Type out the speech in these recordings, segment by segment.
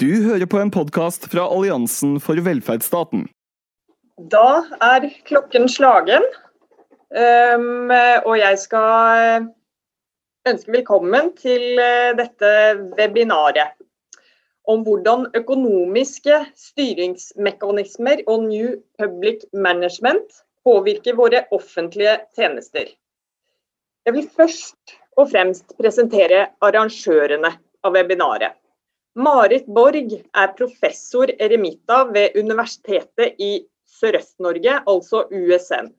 Du hører på en podkast fra Alliansen for velferdsstaten. Da er klokken slagen, um, og jeg skal ønske velkommen til uh, dette webinaret om hvordan økonomiske styringsmekanismer og New Public Management påvirker våre offentlige tjenester. Jeg vil først og fremst presentere arrangørene av webinaret. Marit Borg er professor eremita ved Universitetet i Sørøst-Norge, altså USN.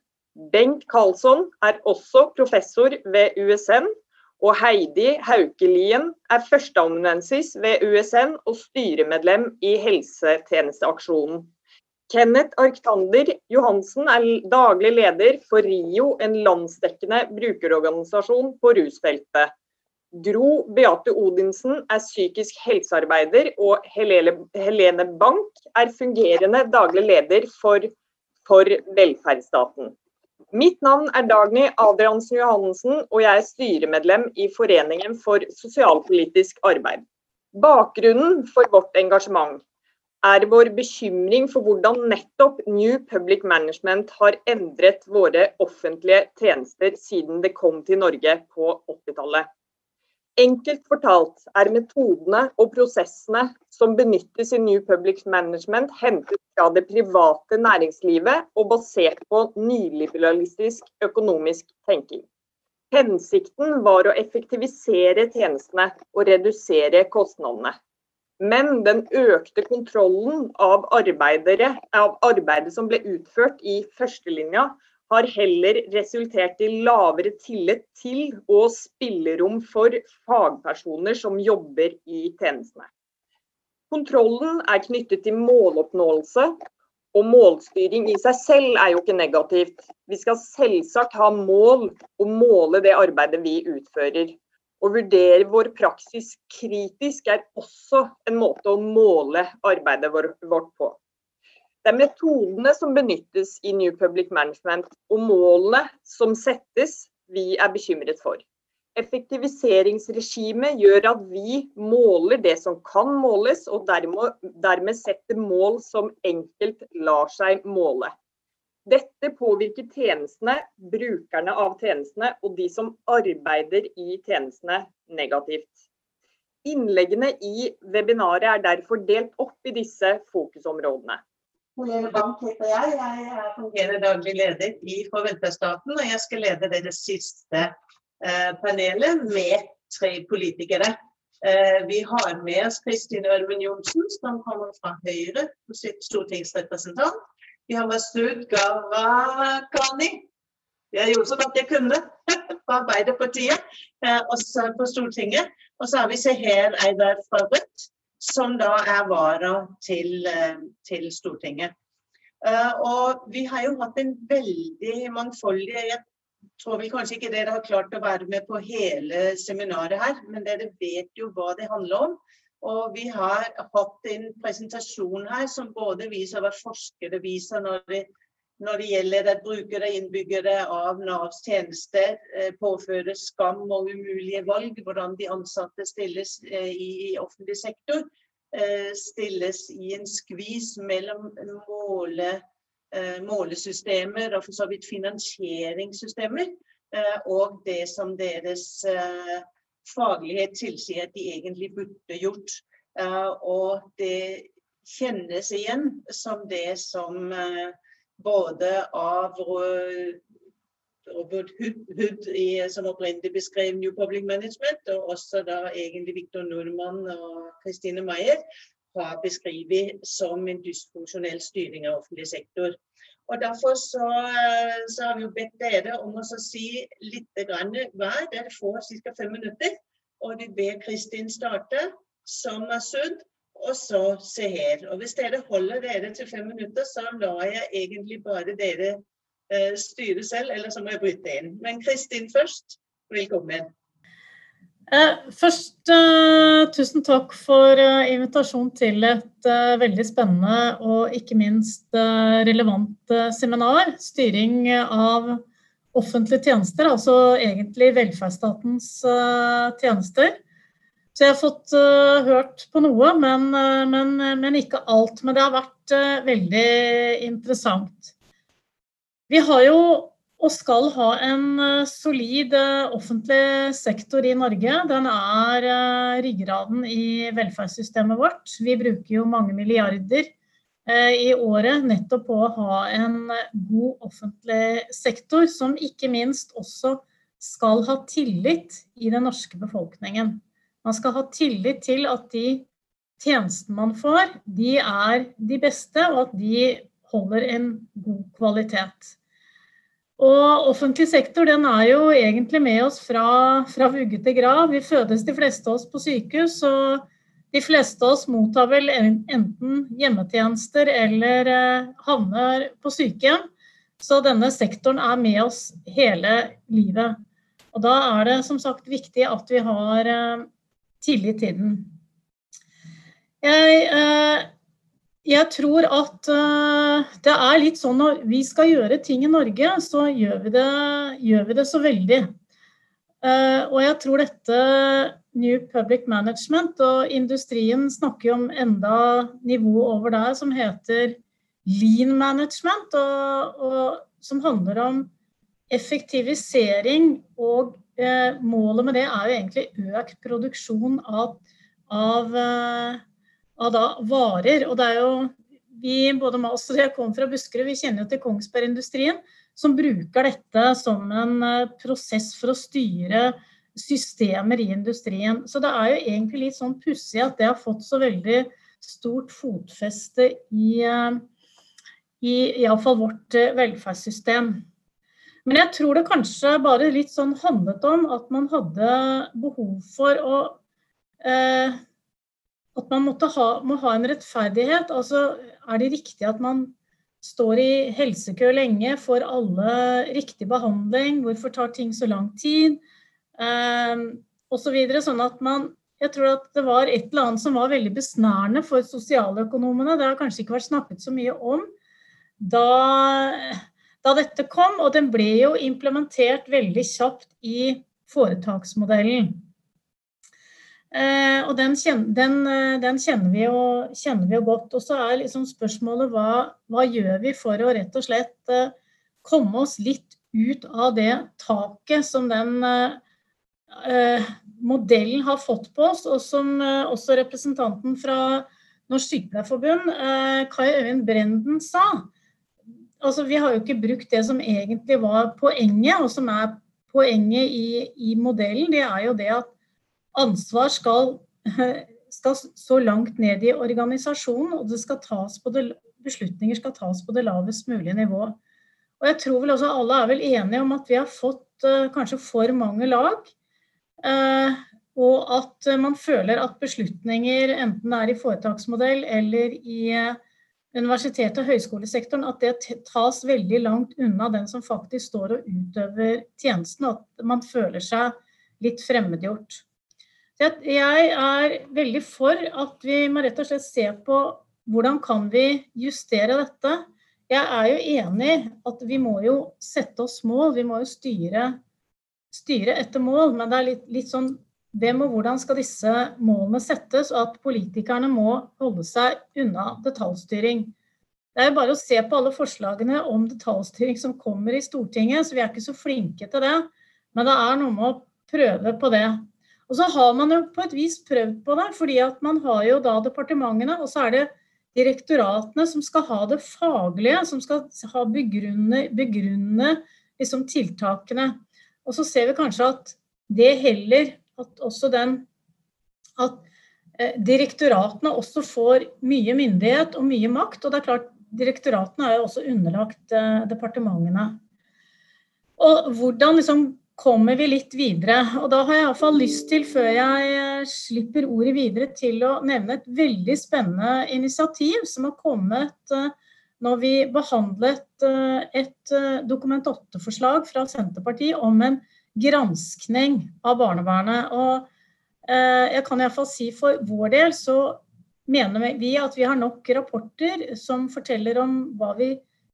Bengt Karlsson er også professor ved USN, og Heidi Haukelien er førsteamanuensis ved USN og styremedlem i Helsetjenesteaksjonen. Kenneth Arktander Johansen er daglig leder for RIO, en landsdekkende brukerorganisasjon på rusfeltet. Gro Beate Odinsen er psykisk helsearbeider, og Helene Bank er fungerende daglig leder for, for velferdsstaten. Mitt navn er Dagny Adriansen Johannessen, og jeg er styremedlem i Foreningen for sosialpolitisk arbeid. Bakgrunnen for vårt engasjement er vår bekymring for hvordan nettopp New Public Management har endret våre offentlige tjenester siden det kom til Norge på 80-tallet. Enkelt fortalt er metodene og prosessene som benyttes i New Public Management hentet fra det private næringslivet og basert på nyliberalistisk økonomisk tenking. Hensikten var å effektivisere tjenestene og redusere kostnadene. Men den økte kontrollen av, av arbeidet som ble utført i førstelinja, har heller resultert i lavere tillit til og spillerom for fagpersoner som jobber i tjenestene. Kontrollen er knyttet til måloppnåelse, og målstyring i seg selv er jo ikke negativt. Vi skal selvsagt ha mål og måle det arbeidet vi utfører. Å vurdere vår praksis kritisk er også en måte å måle arbeidet vårt på. Det er metodene som benyttes i New Public Management og målene som settes vi er bekymret for. Effektiviseringsregimet gjør at vi måler det som kan måles, og dermed, dermed setter mål som enkelt lar seg måle. Dette påvirker tjenestene, brukerne av tjenestene og de som arbeider i tjenestene negativt. Innleggene i webinaret er derfor delt opp i disse fokusområdene. Helene Bank heter jeg. Jeg er fungerende daglig leder i For velferdsstaten. Og jeg skal lede det siste eh, panelet med tre politikere. Eh, vi har med oss Kristin Ørmen Johnsen, som kommer fra Høyre, stortingsrepresentant. Vi har med Masud Gharahkhani. Jeg gjorde så godt jeg kunne fra Arbeiderpartiet, eh, også på Stortinget. Og så har vi Seher Eidar fra Rødt som da er vara til, eh, til Stortinget. Uh, og vi har jo hatt en veldig mangfoldig Jeg tror vel kanskje ikke dere har klart å være med på hele seminaret her, men dere vet jo hva det handler om. Og vi har hatt en presentasjon her som både viser hva forskere viser når det, når det gjelder at brukere og innbyggere av Navs tjenester påfører påføres skam og umulige valg, hvordan de ansatte stilles eh, i offentlig sektor, eh, stilles i en skvis mellom måle, målesystemer og for så vidt finansieringssystemer, og det som deres faglighet tilsier at de egentlig burde gjort. Og det kjennes igjen som det som både av Robert Hood, i, som opprinnelig beskrev New Public Management, og også da egentlig Victor Nordmann og Christine Meyer har beskrevet som en dysfunksjonell styring av offentlig sektor. Og Derfor så, så har vi bedt dere om å si litt hver. Dere får ca. fem minutter. Og vi ber Kristin starte som er Masud og så se her. Og hvis dere holder dere til fem minutter, så lar jeg egentlig bare dere eh, styre selv, eller så må jeg bryte inn. Men Kristin først, velkommen. Eh, først, eh, tusen takk for eh, invitasjon til et uh, veldig spennende og ikke minst relevant seminar. Styring av offentlige tjenester, altså egentlig velferdsstatens tjenester. Så jeg har fått uh, hørt på noe, men, uh, men, men, ikke alt. Men det har vært uh, veldig interessant. Vi har jo og skal ha en solid offentlig sektor i Norge. Den er ryggraden i velferdssystemet vårt. Vi bruker jo mange milliarder i året nettopp på å ha en god offentlig sektor, som ikke minst også skal ha tillit i den norske befolkningen. Man skal ha tillit til at de tjenestene man får, de er de beste, og at de holder en god kvalitet. Og offentlig sektor den er jo egentlig med oss fra, fra vugge til grav. Vi fødes de fleste av oss på sykehus, og de fleste av oss mottar vel enten hjemmetjenester eller eh, havner på sykehjem. Så denne sektoren er med oss hele livet. Og da er det som sagt viktig at vi har eh, i tiden. Jeg, eh, jeg tror at eh, det er litt sånn når vi skal gjøre ting i Norge, så gjør vi det, gjør vi det så veldig. Eh, og jeg tror dette New Public Management og industrien snakker om enda nivå over der som heter lean management, og, og som handler om effektivisering og målet med det er jo egentlig økt produksjon av, av, eh, av varer. Og det er jo vi, både oss og jeg kom fra Buskerud, vi kjenner jo til Kongsberg-industrien, som bruker dette som en eh, prosess for å styre systemer i industrien. Så det er jo egentlig litt sånn pussig at det har fått så veldig stort fotfeste i, eh, i iallfall vårt eh, velferdssystem. Men jeg tror det kanskje bare litt sånn handlet om at man hadde behov for å eh, At man måtte ha, må ha en rettferdighet. Altså er det riktig at man står i helsekø lenge, får alle riktig behandling, hvorfor tar ting så lang tid? Eh, Osv. Så sånn at man jeg tror at det var et eller annet som var veldig besnærende for sosialøkonomene. Det har kanskje ikke vært snakket så mye om. Da da dette kom, og den ble jo implementert veldig kjapt i foretaksmodellen. Eh, og den, kjenner, den, eh, den kjenner, vi jo, kjenner, vi jo, godt. Og så er liksom spørsmålet hva, hva, gjør vi for å rett og slett eh, komme oss litt ut av det taket som den eh, eh modellen har fått på oss, og som eh, også representanten fra Norsk Sykepleierforbund, Kai Øyvind Brenden, sa altså, vi har jo ikke brukt det som egentlig var poenget, og som er poenget i, i modellen. Det er jo det at ansvar skal, skal, så langt ned i organisasjonen, og det beslutninger skal tas på det lavest mulige nivå. Og jeg tror vel også alle er vel enige om at vi har fått uh, kanskje for mange lag. Uh, og at man føler at beslutninger, enten det er i foretaksmodell eller i uh, universitet- og høyskolesektoren at det tas veldig langt unna den som faktisk står og utøver tjenesten, at man føler seg litt fremmedgjort. Jeg er veldig for at vi må rett og slett se på hvordan kan vi justere dette. Jeg er jo enig at vi må jo sette oss mål, vi må jo styre, styre etter mål. Men det er litt, litt sånn hvem og hvordan skal disse målene settes, og at politikerne må holde seg unna detaljstyring. Det er bare å se på alle forslagene om detaljstyring som kommer i Stortinget, så vi er ikke så flinke til det. Men det er noe med å prøve på det. Og så har man jo på et vis prøvd på det, fordi at man har jo da departementene, og så er det direktoratene som skal ha det faglige, som skal ha begrunne, begrunne liksom tiltakene. Og så ser vi kanskje at det heller at også den at eh, direktoratene også får mye myndighet og mye makt. Og det er klart, direktoratene er jo også underlagt eh, departementene. Og hvordan liksom kommer vi litt videre? Og da har jeg iallfall lyst til, før jeg eh, slipper ordet videre, til å nevne et veldig spennende initiativ som har kommet når vi behandlet et Dokument 8-forslag fra Senterpartiet om en granskning av barnevernet. Og eh, jeg kan iallfall si for vår del så mener vi at vi har nok rapporter som forteller om hva vi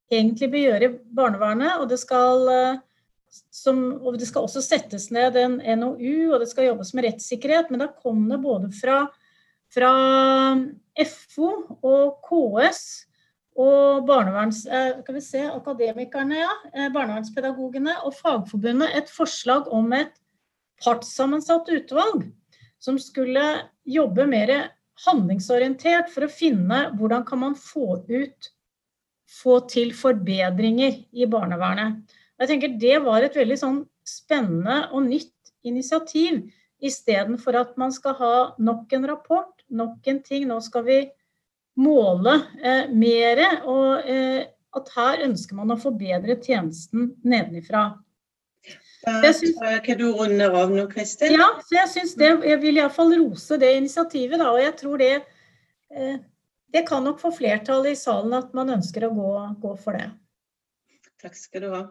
egentlig bør gjøre i barnevernet. Og det skal eh, som, og det skal også settes ned en NOU, og det skal jobbes med rettssikkerhet. Men da kom det både fra, fra FO og KS og barneverns, eh, se, akademikerne, ja, eh, barnevernspedagogene og Fagforbundet et forslag om et partssammensatt utvalg som skulle jobbe mer handlingsorientert for å finne hvordan kan man få ut få til forbedringer i barnevernet. Jeg tenker Det var et veldig sånn spennende og nytt initiativ, istedenfor at man skal ha nok en rapport, nok en ting. Nå skal vi måle eh, mer, og eh, at her ønsker man å forbedre tjenesten nedenifra. Da kan du runde av nå, Kristin. Ja, så jeg synes det, jeg vil iallfall rose det initiativet. Da, og jeg tror det, eh, det kan nok få flertall i salen at man ønsker å gå, gå for det. Takk skal du ha.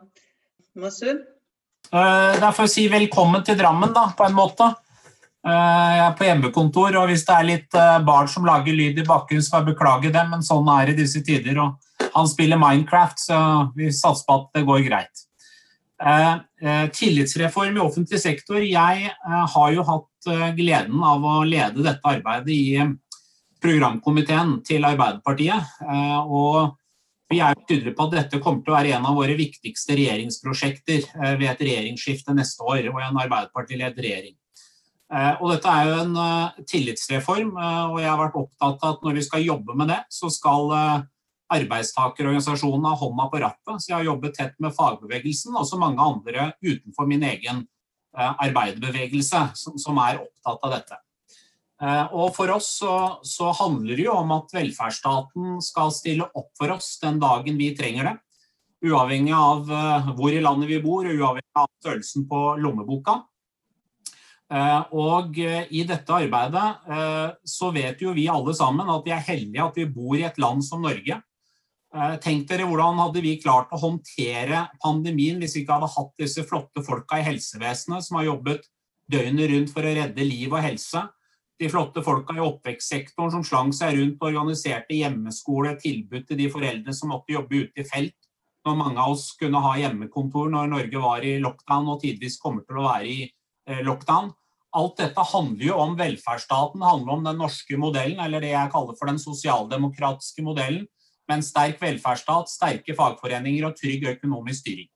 Masud? Da får for si velkommen til Drammen, da, på en måte. Eh, jeg er på hjemmekontor, og hvis det er litt eh, barn som lager lyd i bakgrunnen, så får jeg beklage det, men sånn er det i disse tider. Og han spiller Minecraft, så vi satser på at det går greit. Tillitsreform i offentlig sektor. Jeg har jo hatt gleden av å lede dette arbeidet i programkomiteen til Arbeiderpartiet. Og vi er tydelige på at dette kommer til å være en av våre viktigste regjeringsprosjekter eh, ved et regjeringsskifte neste år og en Arbeiderparti-ledet regjering. Eh, og dette er jo en eh, tillitsreform, og jeg har vært opptatt av at når vi skal jobbe med det, så skal arbeidstakerorganisasjonene ha hånda på rattet. Så jeg har jobbet tett med fagbevegelsen og også mange andre utenfor min egen arbeiderbevegelse som er opptatt av dette. Eh, og For oss så, så, handler det jo om at velferdsstaten skal stille opp for oss den dagen vi trenger det. Uavhengig av eh, hvor i landet vi bor, og uavhengig av størrelsen på lommeboka. Eh, og i dette arbeidet så vet jo vi alle sammen at vi er heldige at vi bor i et land som Norge. Tenk dere hvordan hadde vi klart å håndtere pandemien hvis vi ikke hadde hatt disse flotte folka i helsevesenet som har jobbet døgnet rundt for å redde liv og helse de flotte folka i oppvekstsektoren som slang seg rundt og organiserte hjemmeskole, tilbud til de foreldre som måtte jobbe ute i felt, når mange av oss kunne ha hjemmekontor når Norge var i lockdown og tidvis kommer til å være i eh, lockdown. Alt dette handler jo om velferdsstaten, handler om den norske modellen, eller det jeg kaller for den sosialdemokratiske modellen, med en sterk velferdsstat, sterke fagforeninger og trygg økonomisk styring.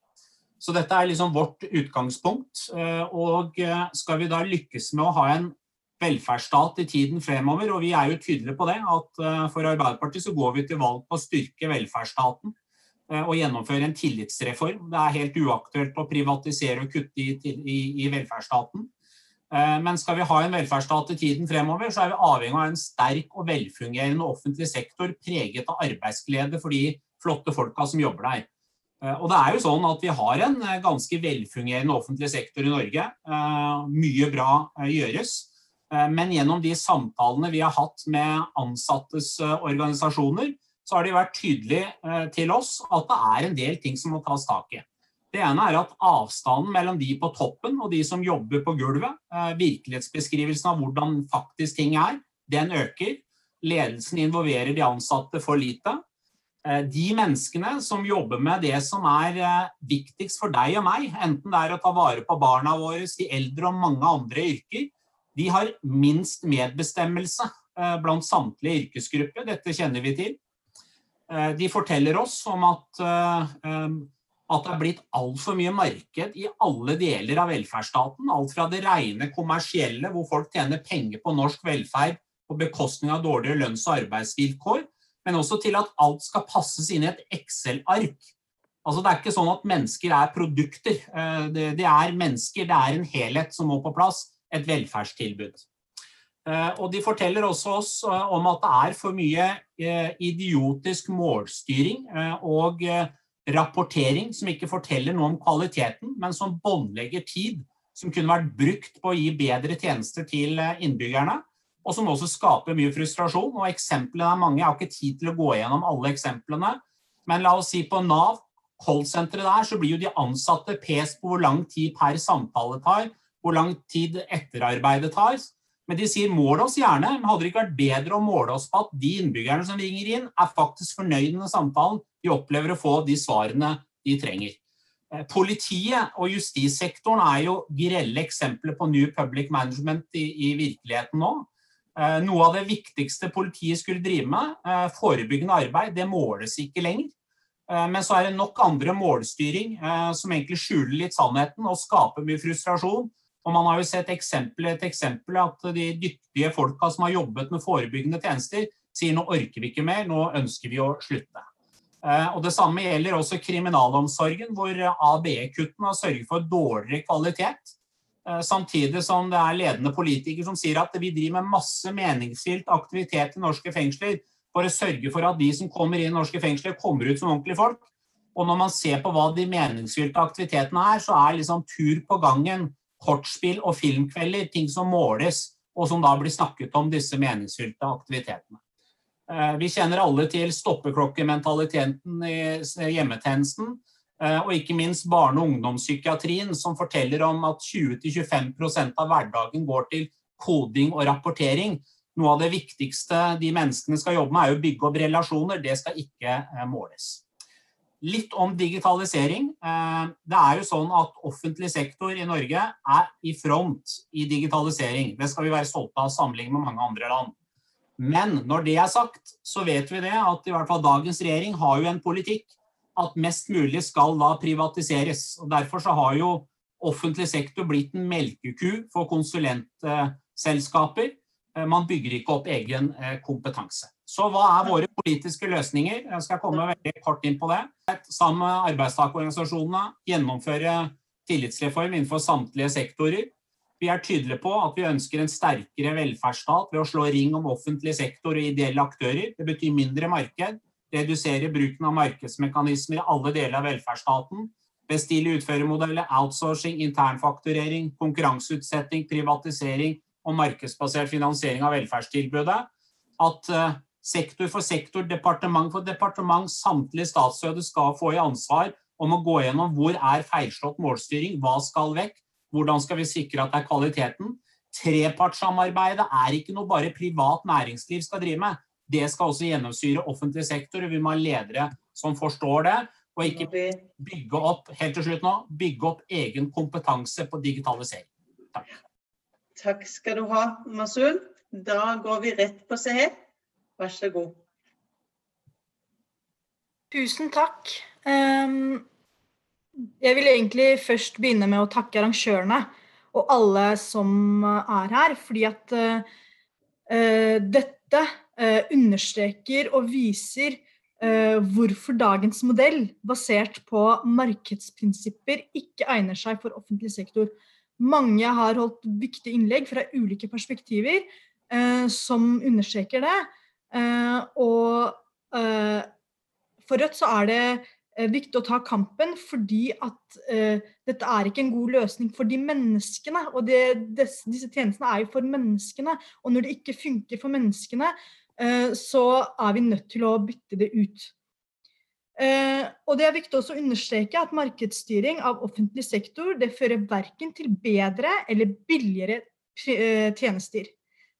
Så dette er liksom vårt utgangspunkt. Eh, og eh, skal vi da lykkes med å ha en velferdsstat i tiden fremover. Og vi er jo tydelige på det, at eh, for Arbeiderpartiet så går vi til valg på å styrke velferdsstaten og gjennomføre en tillitsreform. Det er helt uaktuelt å privatisere og kutte i, i, i, velferdsstaten. Eh, men skal vi ha en velferdsstat i tiden fremover, så er vi avhengig av en sterk og velfungerende offentlig sektor preget av arbeidsglede for de flotte folka som jobber der. Og det er jo sånn at Vi har en ganske velfungerende offentlig sektor i Norge. Mye bra gjøres. Eh, men gjennom de samtalene vi har hatt med ansattes eh, organisasjoner, så har de vært tydelige eh, til oss at det er en del ting som må tas tak i. Det ene er at avstanden mellom de på toppen og de som jobber på gulvet, virkelighetsbeskrivelsen av hvordan faktisk ting er, den øker. Ledelsen involverer de ansatte for lite. De menneskene som jobber med det som er viktigst for deg og meg, enten det er å ta vare på barna våre, de eldre og mange andre yrker, de har minst medbestemmelse eh, blant samtlige yrkesgrupper. Dette kjenner vi til. Eh, de forteller oss om at, eh, at det er blitt altfor mye marked i alle deler av velferdsstaten. Alt fra det rene kommersielle, hvor folk tjener penger på norsk velferd på bekostning av dårligere lønns- og arbeidsvilkår, men også til at alt skal passes inn i et Excel-ark. Altså, det er ikke sånn at mennesker er produkter. Det er mennesker, det er en helhet som må på plass et velferdstilbud. Eh, og De forteller også oss eh, om at det er for mye eh, idiotisk målstyring og rapportering som ikke forteller noe om kvaliteten, men som båndlegger tid som kunne vært brukt på å gi bedre tjenester til innbyggerne, og som også skaper mye frustrasjon. og Eksemplene er mange. Jeg har ikke tid til å gå gjennom alle eksemplene. Men la oss si på Nav, callsenteret der, så blir jo de ansatte pest på hvor lang tid per samtale tar, hvor lang tid etterarbeidet tar. Men de sier mål oss gjerne, men hadde det ikke vært bedre å måle oss på at de innbyggerne som ringer inn, er faktisk fornøyd med samtalen, de opplever å få de svarene de trenger. Eh, politiet og justissektoren er jo grelle eksempler på New Public Management i, i virkeligheten nå. Eh, noe av det viktigste politiet skulle drive med, eh, forebyggende arbeid, det måles ikke lenger. Men så er det nok andre målstyring som egentlig skjuler litt sannheten og skaper mye frustrasjon. Og man har jo sett eksempel et eksempel at de dyktige folka som har jobbet med forebyggende tjenester, sier nå orker vi ikke mer, nå ønsker vi å slutte. Eh, og Det samme gjelder også kriminalomsorgen, hvor ABE-kuttene har sørget for dårligere kvalitet. Eh, samtidig som det er ledende politikere som sier at vi driver med masse meningsfylt aktivitet i norske fengsler for å sørge for at de som kommer inn i norske fengsler, kommer ut som ordentlige folk. Og når man ser på hva de meningsfylte aktivitetene er, så er liksom tur på gangen, kortspill og filmkvelder ting som måles, og som da blir snakket om disse meningsfylte aktivitetene. Eh, vi kjenner alle til stoppeklokkementaliteten i hjemmetjenesten. Eh, og ikke minst barne- og ungdomspsykiatrien, som forteller om at 20-25% av hverdagen går til koding og rapportering. Noe av det viktigste de menneskene skal jobbe med, er å bygge opp relasjoner. Det skal ikke eh, måles. Litt om digitalisering. Det er jo sånn at Offentlig sektor i Norge er i front i digitalisering. Det skal vi være stolte av sammenlignet med mange andre land. Men når det er sagt, så vet vi det at i hvert fall dagens regjering har jo en politikk at mest mulig skal da privatiseres. og Derfor så har jo offentlig sektor blitt en melkeku for konsulentselskaper. Eh, man bygger ikke opp egen eh, kompetanse. Så hva er våre politiske løsninger? Jeg skal komme veldig kort inn på det. Sammen med arbeidstakerorganisasjonene gjennomføre tillitsreform innenfor samtlige sektorer. Vi er tydelige på at vi ønsker en sterkere velferdsstat ved å slå ring om offentlig sektor og ideelle aktører. Det betyr mindre marked, redusere bruken av markedsmekanismer i alle deler av velferdsstaten, bestille utførermodeller, outsourcing, internfakturering, konkurranseutsetting, privatisering og markedsbasert finansiering av velferdstilbudet. At uh, sektor for sektor, departement for departement, samtlige statsråder skal få i ansvar om å gå gjennom hvor er feilslått målstyring, hva skal vekk, hvordan skal vi sikre at det er kvaliteten? Trepartssamarbeidet er ikke noe bare privat næringsliv skal drive med. Det skal også gjennomsyre offentlig sektor, og vi må ha ledere som forstår det. Og ikke bygge opp helt til slutt nå, bygge opp egen kompetanse på digitalisering. Takk. Takk skal du ha, Masud. Da går vi rett på Seher. Vær så god. Tusen takk. Um, jeg vil egentlig først begynne med å takke arrangørene og alle som er her, fordi at uh, dette uh, understreker og viser hvorfor dagens modell, basert på markedsprinsipper, ikke egner seg for offentlig sektor. Mange har holdt viktige innlegg fra ulike perspektiver som understreker det. Og for Rødt så er det Eh, viktig å ta kampen, fordi at dette er ikke en god løsning for de menneskene. Og det, disse tjenestene er jo for menneskene. Og når det ikke funker for menneskene, så er vi nødt til å bytte det ut. Uh, og det er viktig også å understreke at markedsstyring av offentlig sektor det fører verken til bedre eller billigere tjenester.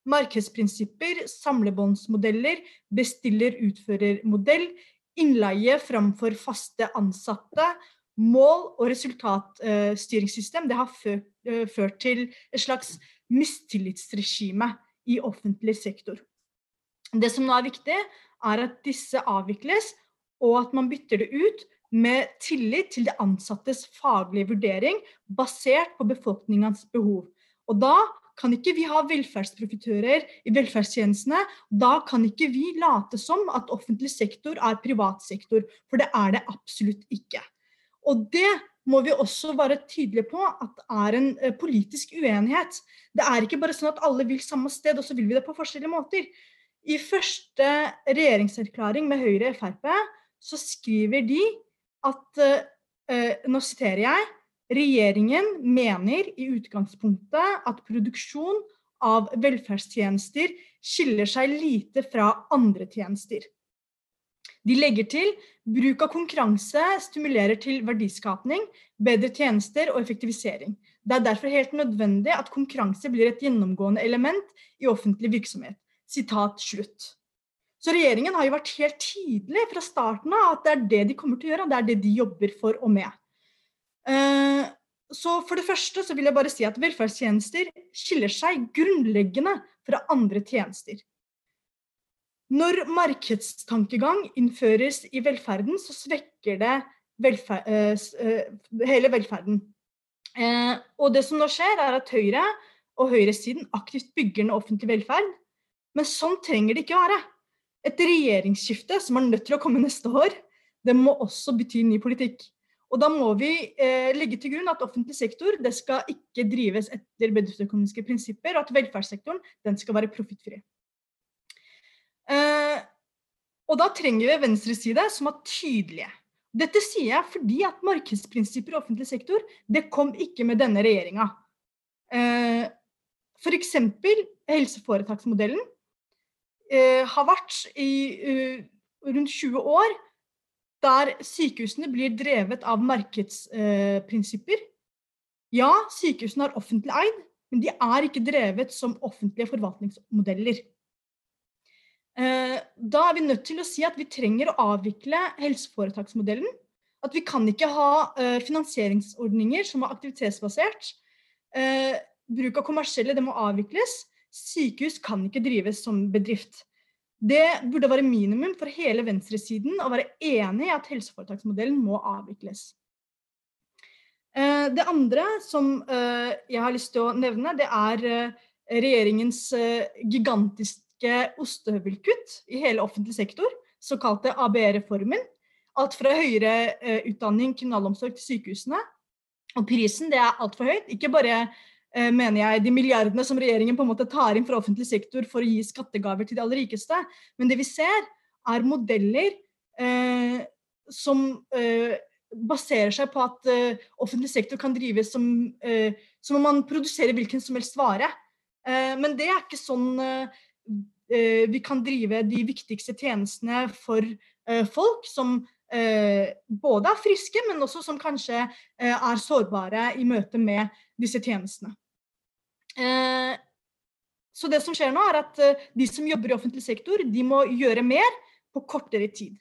Markedsprinsipper, samlebåndsmodeller, bestiller-utfører-modell innleie framfor faste ansatte, mål- og resultatstyringssystem, det har ført, eh, til et slags mistillitsregime i offentlig sektor. Det som nå er viktig, er at disse avvikles, og at man bytter det ut med tillit til de ansattes faglige vurdering, basert på befolkningens behov. Og da kan ikke vi ha velferdsprofitører i velferdstjenestene. Da kan ikke vi late som at offentlig sektor er privat sektor, for det er det absolutt ikke. Og det må vi også være tydelige på at er en uh, politisk uenighet. Det er ikke bare sånn at alle vil samme sted, og så vil vi det på forskjellige måter. I første regjeringserklæring med Høyre og Frp så skriver de at uh, Nå siterer jeg Regjeringen mener i utgangspunktet at produksjon av velferdstjenester skiller seg lite fra andre tjenester. De legger til bruk av konkurranse stimulerer til verdiskapning, bedre tjenester og effektivisering. Det er derfor helt nødvendig at konkurranse blir et gjennomgående element i offentlig virksomhet. Sitat slutt. Så regjeringen har jo vært helt tydelig fra starten av at det er det de kommer til å gjøre, og det er det de jobber for og med. Eh, så for det første så vil jeg bare si at velferdstjenester skiller seg grunnleggende fra andre tjenester. Når markedstankegang innføres i velferden, så svekker det velfer hele velferden. Og det som nå skjer, er at Høyre og høyresiden aktivt bygger ned offentlig velferd. Men sånn trenger det ikke være. Et regjeringsskifte som er nødt til å komme neste år, det må også bety ny politikk. Og da må vi eh, legge til grunn at offentlig sektor det skal ikke drives etter bedriftsøkonomiske prinsipper, og at velferdssektoren den skal være profittfri. Eh, og da trenger vi venstreside som er tydelige. Dette sier jeg fordi at markedsprinsipper i offentlig sektor det kom ikke med denne regjeringa. Eh, F.eks. helseforetaksmodellen eh, har vært i uh, rundt 20 år der sykehusene blir drevet av markedsprinsipper. Eh, ja, sykehusene er offentlig eid, men de er ikke drevet som offentlige forvaltningsmodeller. Eh, da er vi nødt til å si at vi trenger å avvikle helseforetaksmodellen. At vi kan ikke ha eh, finansieringsordninger som er aktivitetsbasert. Eh, bruk av kommersielle det må avvikles. Sykehus kan ikke drives som bedrift. Det burde være minimum for hele venstresiden å være enig i at helseforetaksmodellen må avvikles. Eh, det andre som eh, jeg har lyst til å nevne, det er eh, regjeringens gigantiske ostehøvelkutt i hele offentlig sektor, såkalte ABE-reformen. Alt fra høyere utdanning, kriminalomsorg til sykehusene. Og prisen det er altfor høyt. Ikke bare mener jeg, de milliardene som regjeringen på en måte tar inn fra offentlig sektor for å gi skattegaver til de aller rikeste. Men det vi ser, er modeller eh, som eh, baserer seg på at eh, offentlig sektor kan drives som, eh, som om man produserer hvilken som helst vare. Eh, men det er ikke sånn vi kan drive de viktigste tjenestene for folk som både er friske, men også som kanskje er sårbare i møte med disse tjenestene. Eh, så det som skjer nå, er at eh, de som jobber i offentlig sektor, de må gjøre mer på kortere tid.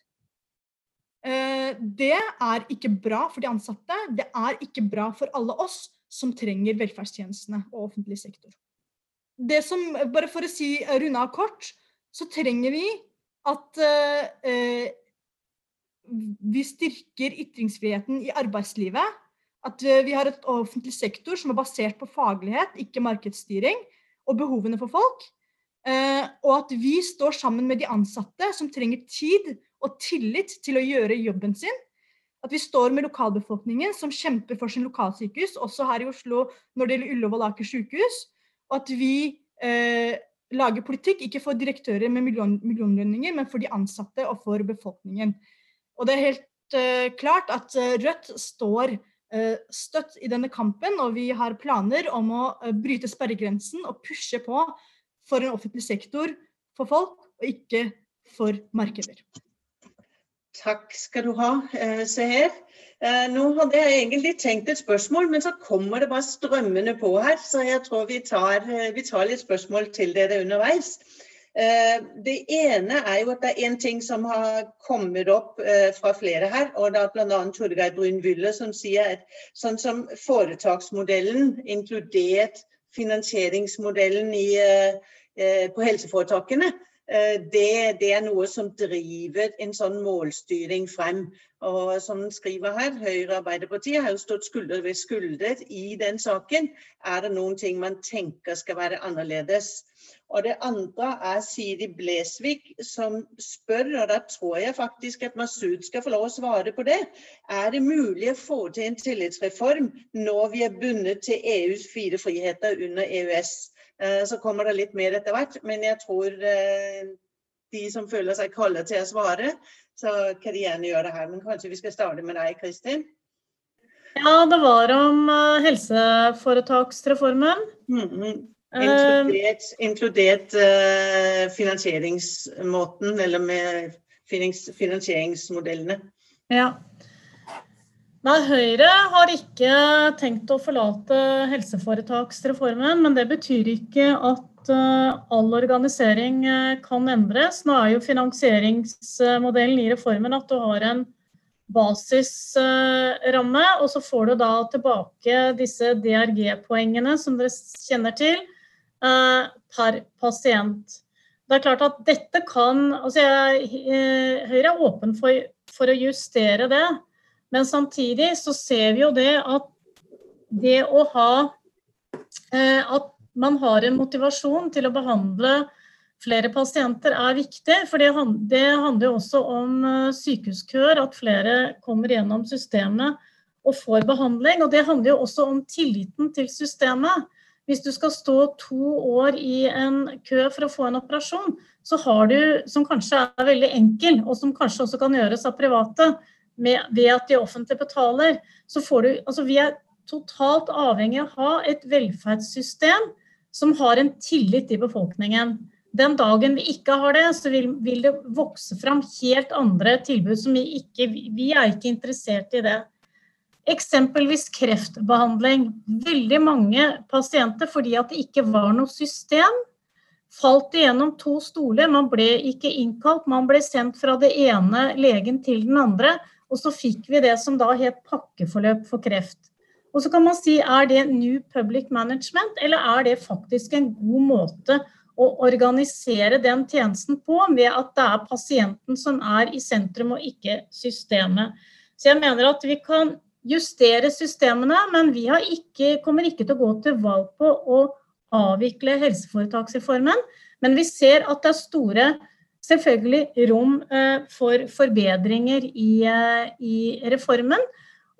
Eh, det er ikke bra for de ansatte. Det er ikke bra for alle oss som trenger velferdstjenestene og offentlig sektor. Det som, bare for å si runde av kort, så trenger vi at vi styrker ytringsfriheten i arbeidslivet at eh, vi har et offentlig sektor som er basert på faglighet, ikke markedsstyring, og behovene for folk. Eh, og at vi står sammen med de ansatte som trenger tid og tillit til å gjøre jobben sin. At vi står med lokalbefolkningen som kjemper for sin lokalsykehus, også her i Oslo når det gjelder Ullevål Aker sykehus. Og at vi eh, lager politikk ikke for direktører med million, millionlønninger, men for de ansatte og for befolkningen. Og det er helt eh, klart at eh, Rødt står støtt i denne kampen, og vi har planer om å eh, bryte sperregrensen og pushe på for en offentlig sektor for folk, og ikke for markeder. Takk skal du ha, eh, Seher. Nå hadde jeg egentlig tenkt et spørsmål, men så kommer det bare strømmende på her. Så jeg tror vi tar, vi tar litt spørsmål til dere underveis. Eh, det ene er jo at det er en ting som har kommet opp eh, fra flere her, og det er bl.a. Torgeir Brun Wyller som sier at sånn som foretaksmodellen, inkludert finansieringsmodellen i, eh, på helseforetakene, det, det, er noe som driver en sånn målstyring frem. Og som den skriver her, Høyre og Arbeiderpartiet har jo stått skulder ved skulder i den saken. Er det noen ting man tenker skal være annerledes? Og det andre er Siri Blesvik som spør, og da tror jeg faktisk at Masud skal få lov å svare på det. Er det mulig å få til en tillitsreform når vi er bundet til EUs fire friheter under EØS? Eh, så kommer det litt mer etter hvert, men jeg tror eh, de som føler seg kallet til å svare, så kan de gjerne gjøre det her. Men kanskje vi skal starte med deg, Kristin? Ja, det var om eh, helseforetaksreformen. Mm -hmm. Inkludert, inkludert uh, finansieringsmåten, eller med finansieringsmodellene. Ja. Nei, Høyre har ikke tenkt å forlate helseforetaksreformen, men det betyr ikke at uh, all organisering uh, kan endres. Nå er jo finansieringsmodellen i reformen at du har en basisramme, og så får du da tilbake disse DRG-poengene som dere kjenner til, eh, per pasient. Det er klart at dette kan altså jeg, eh, Høyre er åpen for, for å justere det, men samtidig så ser vi jo det at det å ha At man har en motivasjon til å behandle flere pasienter er viktig. For det, handler jo også om eh, sykehuskøer, at flere kommer gjennom systemet og får behandling. Og det handler jo også om tilliten til systemet. Hvis du skal stå to år i en kø for å få en operasjon, så har du, som kanskje er veldig enkel, og som kanskje også kan gjøres av private, med, ved at de offentlige betaler, så får du Altså vi er totalt avhengig av å ha et velferdssystem som har en tillit i befolkningen. Den dagen vi ikke har det, så vil, vil det vokse fram helt andre tilbud som vi ikke Vi er ikke interessert i det. Eksempelvis kreftbehandling. Veldig mange pasienter, fordi at det ikke var noe system, falt igjennom to stoler. Man ble ikke innkalt, man ble sendt fra det ene legen til den andre. Og så fikk vi det som da het pakkeforløp for kreft. Og så kan man si er det New Public Management, eller er det faktisk en god måte å organisere den tjenesten på ved at det er pasienten som er i sentrum, og ikke systemet. Så jeg mener at vi kan justere systemene, men vi ikke, kommer ikke til å gå til valg på å avvikle helseforetaksreformen. Men vi ser at det er store selvfølgelig rom eh, for forbedringer i, eh, i reformen.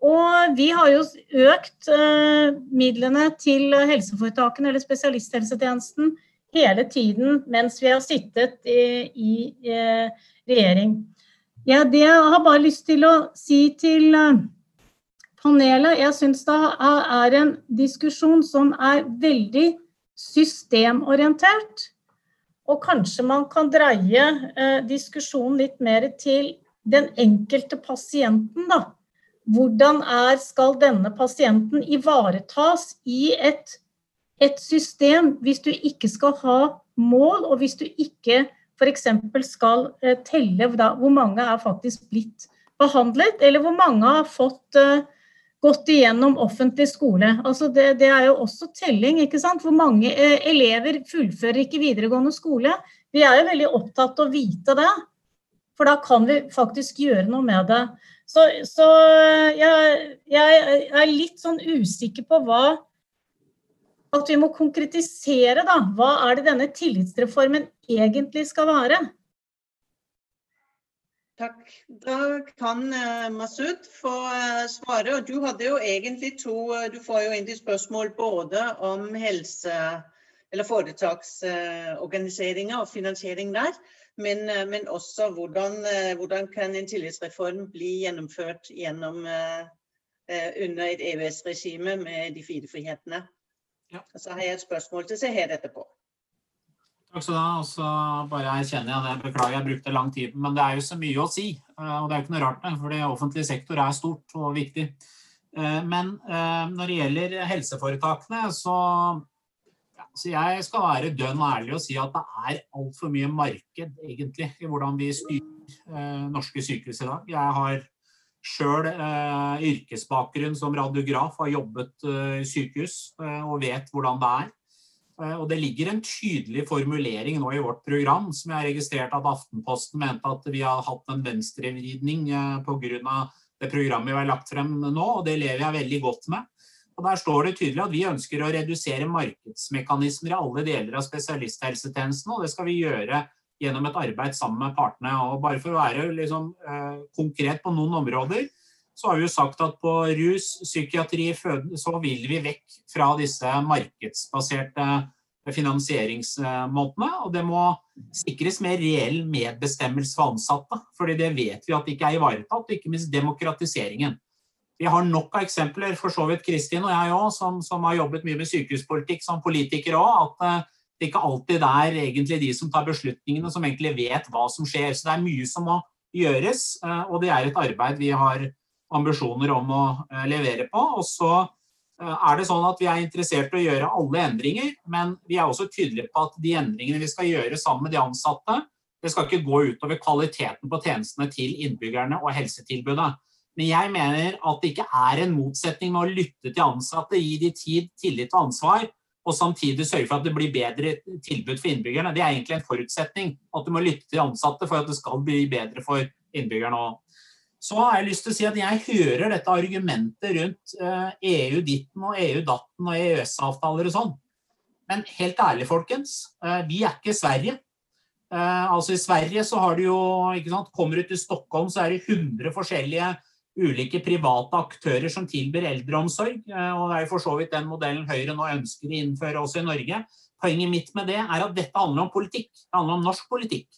Og vi har jo økt eh, midlene til helseforetakene eller spesialisthelsetjenesten hele tiden mens vi har sittet i, i regjering. Ja, det jeg har bare lyst til å si til panelet, jeg syns det er en diskusjon som er veldig systemorientert. Og kanskje man kan dreie eh, diskusjonen litt mer til den enkelte pasienten, da. Hvordan er, skal denne pasienten ivaretas i et et system, hvis du ikke skal ha mål, og hvis du ikke f.eks. skal eh, telle da, hvor mange er faktisk blitt behandlet, eller hvor mange har fått uh, gått igjennom offentlig skole. Altså det, det, er jo også telling. ikke sant? Hvor mange uh, elever fullfører ikke videregående skole? Vi er jo veldig opptatt av å vite det, for da kan vi faktisk gjøre noe med det. Så, så jeg, jeg, er litt sånn usikker på hva at vi må konkretisere da, hva er det denne tillitsreformen egentlig skal være. Takk. Da kan uh, Masud få uh, svare. og Du hadde jo egentlig to uh, Du får jo egentlig spørsmål både om helse eller foretaksorganiseringa og finansiering der, men, men også hvordan, hvordan, kan en tillitsreform bli gjennomført gjennom, under et EØS-regime med de fire frihetene. Ja. Så har jeg et spørsmål til Seher etterpå. Takk skal du ha. Og så bare erkjenner jeg det. Beklager, jeg brukte lang tid. Men det er jo så mye å si. Eh, og det er jo ikke noe rart for det offentlige sektor er stort og viktig. Eh, men eh, når det gjelder helseforetakene, så, ja, så jeg skal være dønn ærlig og si at det er altfor mye marked, egentlig, i hvordan vi styrer norske sykehus i dag. Jeg har sjøl yrkesbakgrunn som radiograf, har jobbet i sykehus eh, og vet hvordan det er. Eh, og Det ligger en tydelig formulering nå i vårt program, som jeg har registrert at Aftenposten mente at vi har hatt en venstrevridning eh, pga. det programmet vi har lagt frem nå, og det lever jeg veldig godt med. Og Der står det tydelig at vi ønsker å redusere markedsmekanismer i alle deler av spesialisthelsetjenesten, og det skal vi gjøre gjennom et arbeid sammen med partene. Og bare for å være liksom, eh, konkret på noen områder, så har vi jo sagt at på rus, psykiatri, føde, så vil vi vekk fra disse markedsbaserte finansieringsmåtene. Og det må sikres mer reell medbestemmelse for ansatte. fordi det vet vi at det ikke er ivaretatt, og ikke minst demokratiseringen. Vi har nok av eksempler, for så vidt Kristin og jeg òg, som, som, har jobbet mye med sykehuspolitikk som politikere òg, at eh, det ikke alltid er egentlig de som tar beslutningene, som egentlig vet hva som skjer. Så det er mye som må gjøres, eh, og det er et arbeid vi har ambisjoner om å eh, levere på. Og så eh, er det sånn at vi er interessert i å gjøre alle endringer, men vi er også tydelige på at de endringene vi skal gjøre sammen med de ansatte, det skal ikke gå utover kvaliteten på tjenestene til innbyggerne og helsetilbudet. Men jeg mener at det ikke er en motsetning med å lytte til ansatte, gi de tid, tillit og ansvar, og samtidig sørge for at det blir bedre tilbud for innbyggerne. Det er egentlig en forutsetning at du må lytte til ansatte for at det skal bli bedre for innbyggerne òg. Så har jeg lyst til å si at jeg hører dette argumentet rundt EU eh, ditten og EU datten og EØS-avtaler og sånn. Men helt ærlig, folkens. Eh, vi er ikke Sverige. Eh, altså I Sverige så har du jo ikke sant, Kommer du til Stockholm, så er det 100 forskjellige ulike private aktører som tilbyr eldreomsorg. Og Det er jo for så vidt den modellen Høyre nå ønsker å innføre også i Norge. Poenget mitt med det er at dette handler om politikk. Det handler om norsk politikk.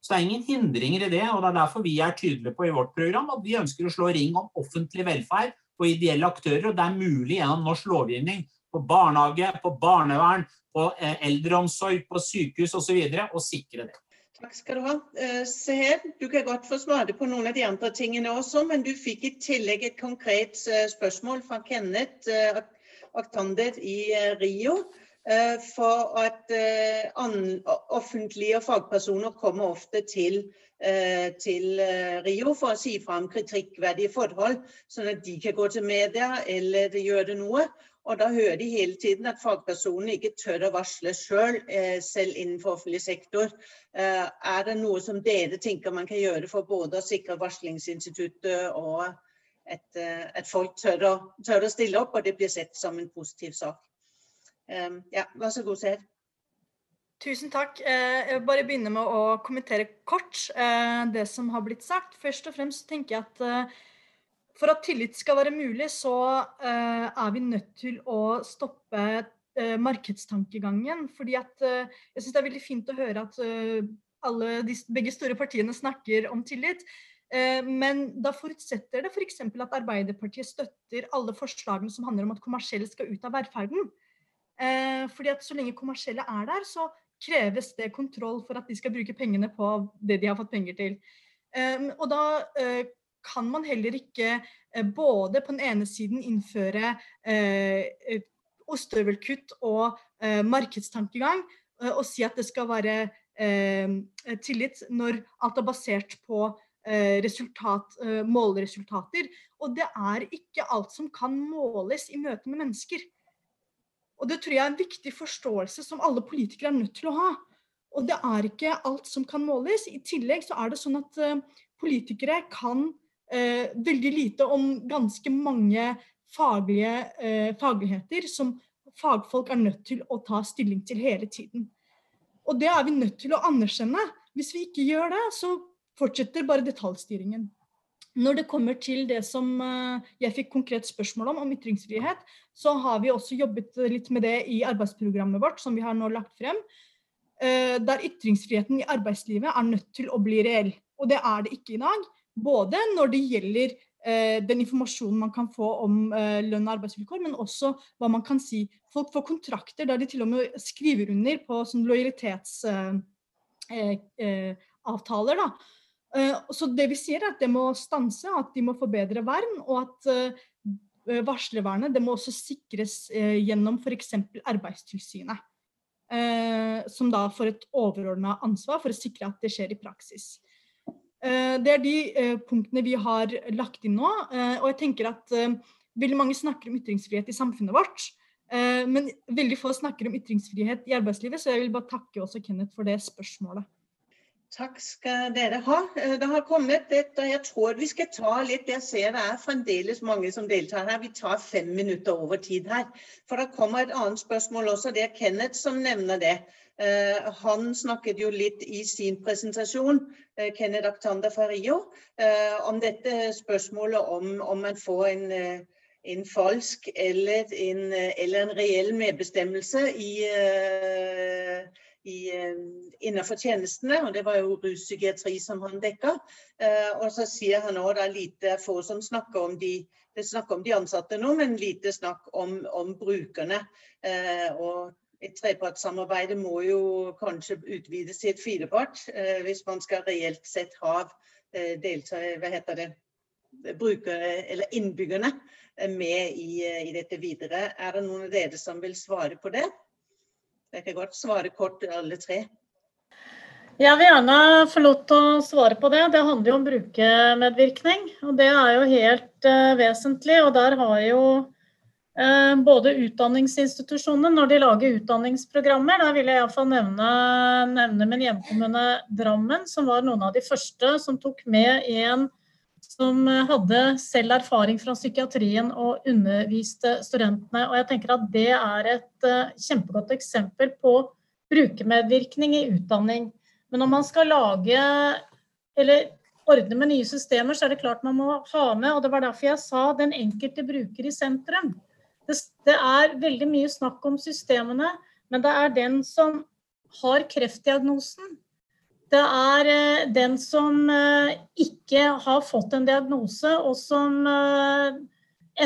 Så det er ingen hindringer i det, og det er derfor vi er tydelige på i vårt program at vi ønsker å slå ring om offentlig velferd og ideelle aktører. og Det er mulig gjennom norsk lovgivning på barnehage, på barnevern, på eh, eldreomsorg, på sykehus osv. å sikre det. Takk skal du ha. Seher, du kan godt få svare på noen av de andre tingene også, men du fikk i tillegg et konkret uh, spørsmål fra Kenneth Aktander i Rio. For at offentlige fagpersoner kommer ofte til, til Rio for å si fra om kritikkverdige forhold, sånn at de kan gå til media eller gjøre noe. Og da hører de hele tiden at fagpersonene ikke tør å varsle selv, eh, selv innenfor offentlig sektor. Eh, er det noe som dere tenker man kan gjøre for både å sikre varslingsinstituttet og at, eh, at folk tør å, tør å, stille opp, og det blir sett som en positiv sak? Ja, vær så god, Seher. Tusen takk. Jeg vil bare begynne med å kommentere kort det som har blitt sagt. Først og fremst tenker jeg at for at tillit skal være mulig, så er vi nødt til å stoppe markedstankegangen. fordi at Jeg syns det er veldig fint å høre at alle de, begge store partiene snakker om tillit. Men da forutsetter det f.eks. For at Arbeiderpartiet støtter alle forslagene som handler om at kommersielle skal ut av velferden. Fordi at Så lenge kommersielle er der, så kreves det kontroll for at de skal bruke pengene på det de har fått penger til. Og da kan man heller ikke eh, både på den ene siden innføre eh, ostehøvelkutt og eh, markedstankegang, eh, og si at det skal være eh, tillit når alt er basert på eh, resultat, måleresultater. Og det er ikke alt som kan måles i møte med mennesker. Og det tror jeg er en viktig forståelse som alle politikere er nødt til å ha. Og det er ikke alt som kan måles. I tillegg så er det sånn at politikere kan eh, veldig lite om ganske mange faglige eh, fagligheter som fagfolk er nødt til å ta stilling til hele tiden. Og det er vi nødt til å anerkjenne. Hvis vi ikke gjør det, så fortsetter bare detaljstyringen. Når det kommer til det som eh, jeg fikk konkret spørsmål om, om ytringsfrihet, så har vi også jobbet litt med det i arbeidsprogrammet vårt, som vi har nå lagt frem. Eh, der ytringsfriheten i arbeidslivet er nødt til å bli reell. Og det er det ikke i dag. Både når det gjelder eh, den informasjonen man kan få om lønn og arbeidsvilkår, men også hva man kan si. Folk får kontrakter der de til og med skriver under på sånn lojalitetsavtaler. da, så det vi sier er at det må stanse, at de må få bedre vern, og at eh, varslervernet det må også sikres gjennom f.eks. Arbeidstilsynet. som da får et overordna ansvar for å sikre at det skjer i praksis. Eh, det er de eh, punktene vi har lagt inn nå. Eh, og jeg tenker at veldig mange snakker om ytringsfrihet i samfunnet vårt. Men veldig få snakker om ytringsfrihet i arbeidslivet, så jeg vil bare takke også Kenneth for det spørsmålet. Takk skal dere ha. Det har kommet et, og jeg tror vi skal ta litt Jeg ser det er fremdeles mange som deltar her. Vi tar fem minutter over tid her. For det kommer et annet spørsmål også. Det er Kenneth som nevner det. Eh, han snakket jo litt i sin presentasjon, uh, Kenneth Aktander fra Rio, om dette spørsmålet om, om man får en, en falsk eller en, eller en, reell medbestemmelse i, i, innenfor tjenestene. og Det var jo ruspsykiatri som han dekka. Og så sier han òg det er lite få som snakker om de om de ansatte nå, men lite snakk om, om brukerne. og et trepartssamarbeid må jo kanskje utvides til et firepart eh, hvis man skal reelt sett ha deltøy, hva heter det, brukere, eller innbyggerne eh, med i, eh, i, dette videre. Er det noen av dere som vil svare på det? Jeg kan godt svare kort alle tre. Jeg vil gjerne få lov til å svare på det. Det handler jo om brukermedvirkning. Og det er jo helt uh, vesentlig. Og der har jo uh, både utdanningsinstitusjonene, når de lager utdanningsprogrammer, der vil jeg iallfall nevne, nevne min hjemkommune Drammen, som var noen av de første som tok med en som hadde selv erfaring fra psykiatrien og underviste studentene. Og jeg tenker at det er et uh, kjempegodt eksempel på brukermedvirkning i utdanning. Men når man skal lage eller ordne med nye systemer, så er det klart man må ha med, og det var derfor jeg sa den enkelte bruker i sentrum. Det, det er veldig mye snakk om systemene, men det er den som har kreftdiagnosen. Det er eh, den som eh, ikke har fått en diagnose, og som eh,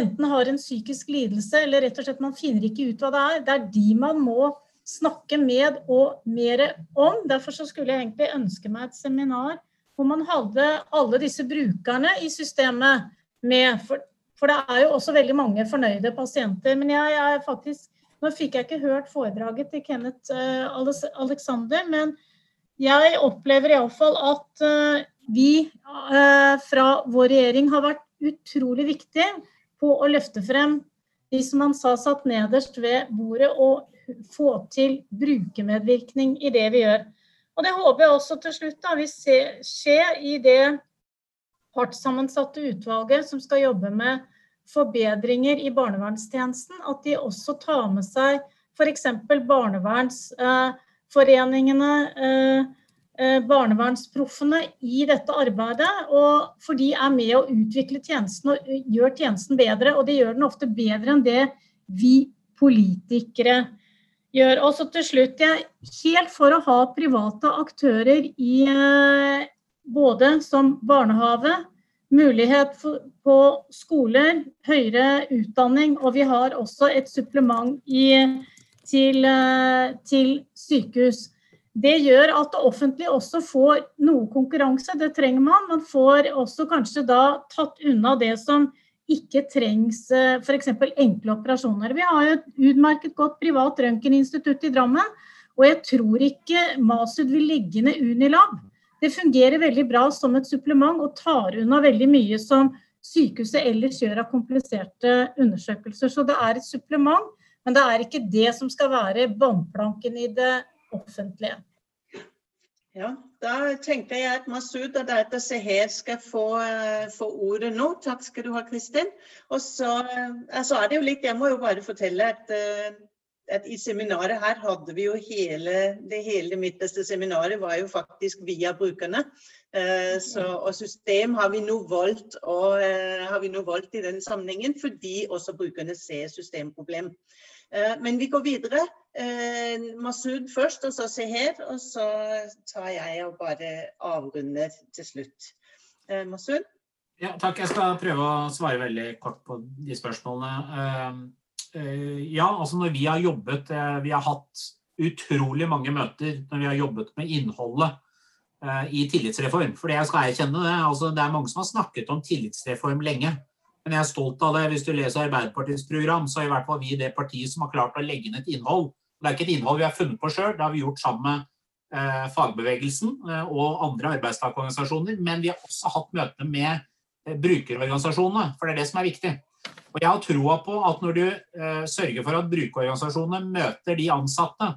enten har en psykisk lidelse, eller rett og slett man finner ikke ut hva det er. Det er de man må snakke med og mer om. Derfor skulle jeg egentlig ønske meg et seminar hvor man hadde alle disse brukerne i systemet med. For, for det er jo også veldig mange fornøyde pasienter. Men jeg, jeg faktisk Nå fikk jeg ikke hørt foredraget til Kenneth Alexander, men jeg opplever iallfall at uh, vi uh, fra vår regjering har vært utrolig viktige på å løfte frem de som han sa satt nederst ved bordet, og få til brukermedvirkning i det vi gjør. Og Det håper jeg også til slutt da, vil skje i det partssammensatte utvalget som skal jobbe med forbedringer i barnevernstjenesten. At de også tar med seg f.eks. barneverns eh, eh, barnevernsproffene i dette arbeidet. Og for de er med å utvikle tjenesten og gjør tjenesten bedre. Og de gjør den ofte bedre enn det vi politikere gjør. Og så til slutt, jeg helt for å ha private aktører i eh, både som barnehage, mulighet for, på skoler, høyere utdanning, og vi har også et supplement i, til, eh, til sykehus. Det gjør at det offentlige også får noe konkurranse, det trenger man. Man får også kanskje da tatt unna det som ikke trengs eh, f.eks. enkle operasjoner. Vi har jo et utmerket godt privat røntgeninstitutt i Drammen, og jeg tror ikke Masud vil legge ned Unilab. Det fungerer veldig bra som et supplement og tar unna veldig mye som sykehuset ellers gjør av kompliserte undersøkelser. Så det er et supplement, men det er ikke det som skal være båndplanken i det offentlige. Ja, da tenker jeg at Masud og Data Seher skal få, uh, få, ordet nå. Takk skal du ha, Kristin. Og så altså er det jo litt Jeg må jo bare fortelle at, uh, at i seminaret her hadde vi jo hele det hele midterste seminaret var jo faktisk via brukerne. Så, og system har vi nå valgt, og, valgt i den sammenhengen fordi også brukerne ser systemproblem. Eh, men vi går videre. Eh, Masud først, og så Seher. Og så tar jeg og bare avrunder til slutt. Eh, Masud? Ja, takk. Jeg skal prøve å svare veldig kort på de spørsmålene. Ja, altså når vi har jobbet Vi har hatt utrolig mange møter når vi har jobbet med innholdet i tillitsreform. For det jeg skal erkjenne det, altså det er mange som har snakket om tillitsreform lenge. Men jeg er stolt av det. Hvis du leser Arbeiderpartiets program, så er i hvert fall vi det partiet som har klart å legge inn et innhold. Det er ikke et innhold vi har funnet på sjøl, det har vi gjort sammen med eh, fagbevegelsen eh, og andre arbeidstakerorganisasjoner. Men vi har også hatt møte med eh, brukerorganisasjonene, for det er det som er viktig. Og jeg har troa på at når du sørger for at brukerorganisasjonene møter de ansatte,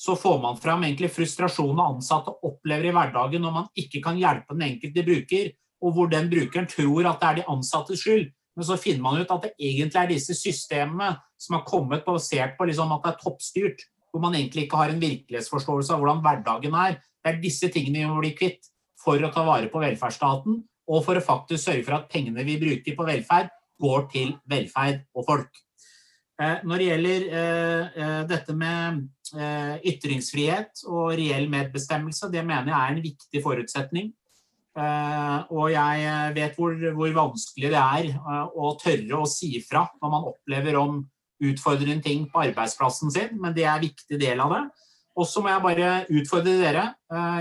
så får man fram egentlig frustrasjonen ansatte opplever i hverdagen når man ikke kan hjelpe den enkelte bruker, og hvor den brukeren tror at det er de ansattes skyld. Men så finner man ut at det egentlig er disse systemene som har kommet basert på liksom at det er toppstyrt, hvor man egentlig ikke har en virkelighetsforståelse av hvordan hverdagen er. Det er disse tingene vi må bli kvitt for å ta vare på velferdsstaten, og for å faktisk sørge for at pengene vi bruker på velferd, går til velferd og folk. Eh, når det gjelder eh, eh, dette med ytringsfrihet og reell medbestemmelse, det mener jeg er en viktig forutsetning og jeg vet hvor, hvor, vanskelig det er uh, å tørre å si fra når man opplever om utfordrende ting på arbeidsplassen sin, men det er en viktig del av det. Og så må jeg bare utfordre dere.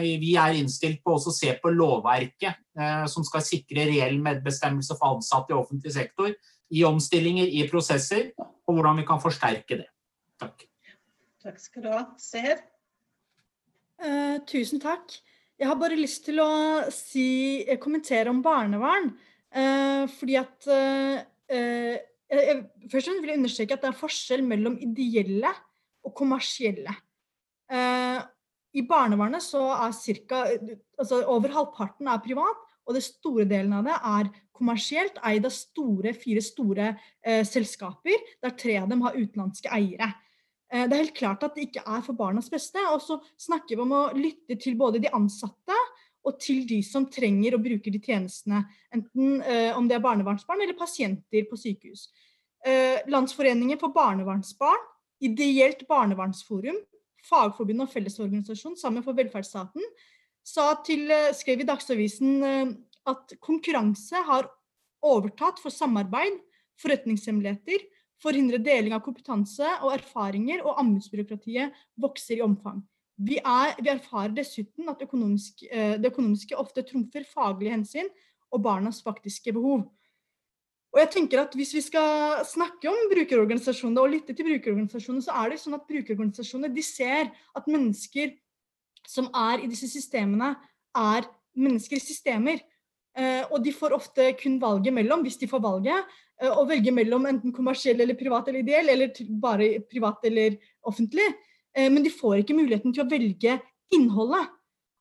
Vi er innstilt på også å se på lovverket som skal sikre reell medbestemmelse for ansatte i offentlig sektor, i omstillinger, i prosesser, og hvordan vi kan forsterke det. Takk. Takk skal du ha. Seher? Uh, tusen takk. Jeg har bare lyst til å si, eh, kommentere om barnevern. Eh, fordi at eh, eh, jeg, Først vil jeg understreke at det er forskjell mellom ideelle og kommersielle. Eh, I barnevernet så er cirka, altså over halvparten er privat, og det store delen av det er kommersielt, eid av store, fire store eh, selskaper, der tre av dem har utenlandske eiere. Eh, det er helt klart at det ikke er for barnas beste. Og så snakker vi om å lytte til både de ansatte og til de som trenger å bruke de tjenestene. Enten eh, om det er barnevernsbarn eller pasienter på sykehus. Eh, Landsforeningen for barnevernsbarn, Ideelt barnevernsforum, Fagforbundet og Fellesorganisasjon sammen for velferdsstaten sa til, skrev i Dagsavisen at konkurranse har overtatt for samarbeid, forretningshemmeligheter, forhindre deling av kompetanse og erfaringer, og anbudsbyråkratiet vokser i omfang. Vi, er, vi erfarer dessuten at økonomisk, eh, det økonomiske ofte trumfer faglige hensyn og barnas faktiske behov. Og jeg tenker at Hvis vi skal snakke om brukerorganisasjonene og lytte til brukerorganisasjonene, så er det sånn at brukerorganisasjonene de ser at mennesker som er i disse systemene, er mennesker i systemer. Eh, og de får ofte kun valget mellom, hvis de får valget, eh, å velge mellom enten kommersiell eller privat eller ideell, eller bare privat eller offentlig. Eh, men de får ikke muligheten til å velge innholdet.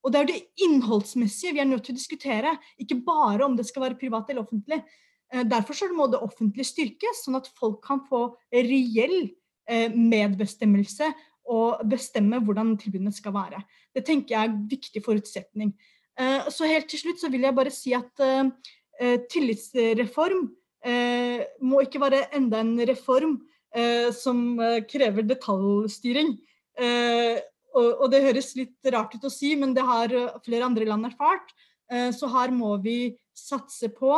Og det er det innholdsmessige vi er nødt til å diskutere, ikke bare om det skal være privat eller offentlig. Derfor må det offentlige styrkes, sånn at folk kan få reell medbestemmelse og bestemme hvordan tilbudene skal være. Det tenker jeg er en viktig forutsetning. Eh, så helt til slutt så vil jeg bare si at tillitsreform må ikke være enda en reform som krever detaljstyring. Og det høres litt rart ut å si, men det har flere andre land erfart. Så her må vi satse på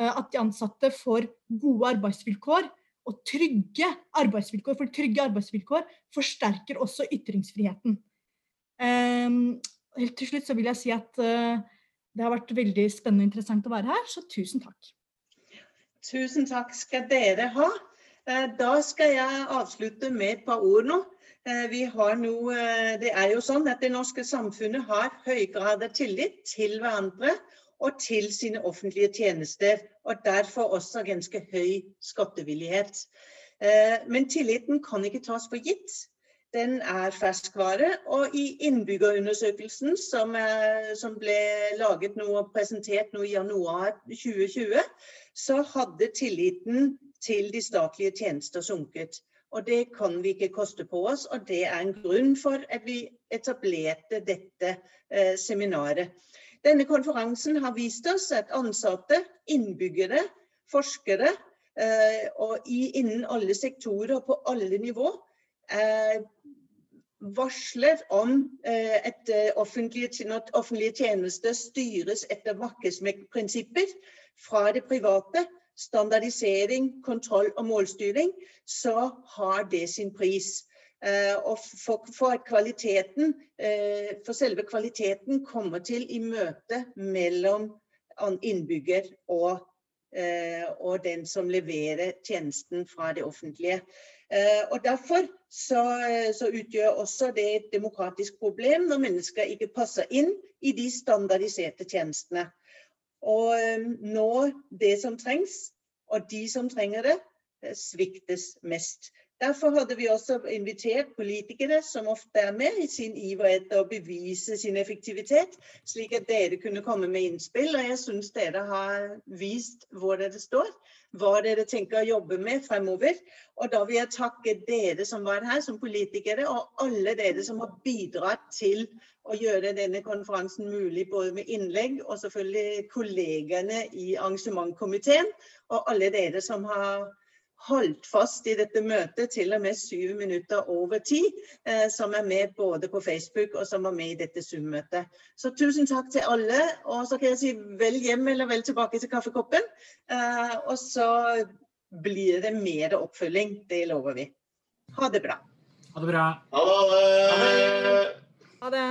Eh, at de ansatte får gode arbeidsvilkår og trygge arbeidsvilkår. For trygge arbeidsvilkår forsterker også ytringsfriheten. Helt til slutt så vil jeg si at uh, det har vært veldig spennende og interessant å være her, så tusen takk. Tusen takk skal dere ha. Uh, da skal jeg avslutte med et par ord nå. Har noe, det er jo sånn at det norske samfunnet har høy grad av tillit til hverandre og til sine offentlige tjenester, og derfor også ganske høy skattevillighet. Eh, men tilliten kan ikke tas for gitt. Den er ferskvare. Og i innbyggerundersøkelsen som, som ble laget nå og presentert nå i januar 2020, så hadde tilliten til de statlige tjenester sunket. Og det kan vi ikke koste på oss, og det er en grunn for at vi etablerte dette eh, seminaret. Denne konferansen har vist oss at ansatte, innbyggere, forskere eh, og i, innen alle sektorer og på alle nivå eh, varsler om eh, at eh, offentlige, når offentlige tjenester styres etter markedsprinsipper fra det private, standardisering, kontroll og målstyring, så har det sin pris. Eh, og for, for, at for selve kvaliteten kommer til i møte mellom innbygger og, og den som leverer tjenesten fra det offentlige. Og Derfor så, så, utgjør også det et demokratisk problem når mennesker ikke passer inn i de standardiserte tjenestene. Og nå det som trengs, og de som trenger det, sviktes mest. Derfor hadde vi også invitert politikere som ofte er med, i sin iver etter å bevise sin effektivitet, slik at dere kunne komme med innspill. Og jeg syns dere har vist hvor dere står, hva dere tenker å jobbe med fremover. Og da vil jeg takke dere som var her som politikere, og alle dere som har bidratt til å gjøre denne konferansen mulig, både med innlegg og selvfølgelig kollegene i arrangementkomiteen, og alle dere som har holdt fast i dette møtet til og med syv minutter over tid, eh, som er med både på Facebook og som var med i dette Zoom-møtet. Så tusen takk til alle. Og så kan jeg si vel hjem eller vel tilbake til kaffekoppen. Eh, og så blir det mer oppfølging. Det lover vi. Ha det bra. Ha det bra. Ha det. Ha det.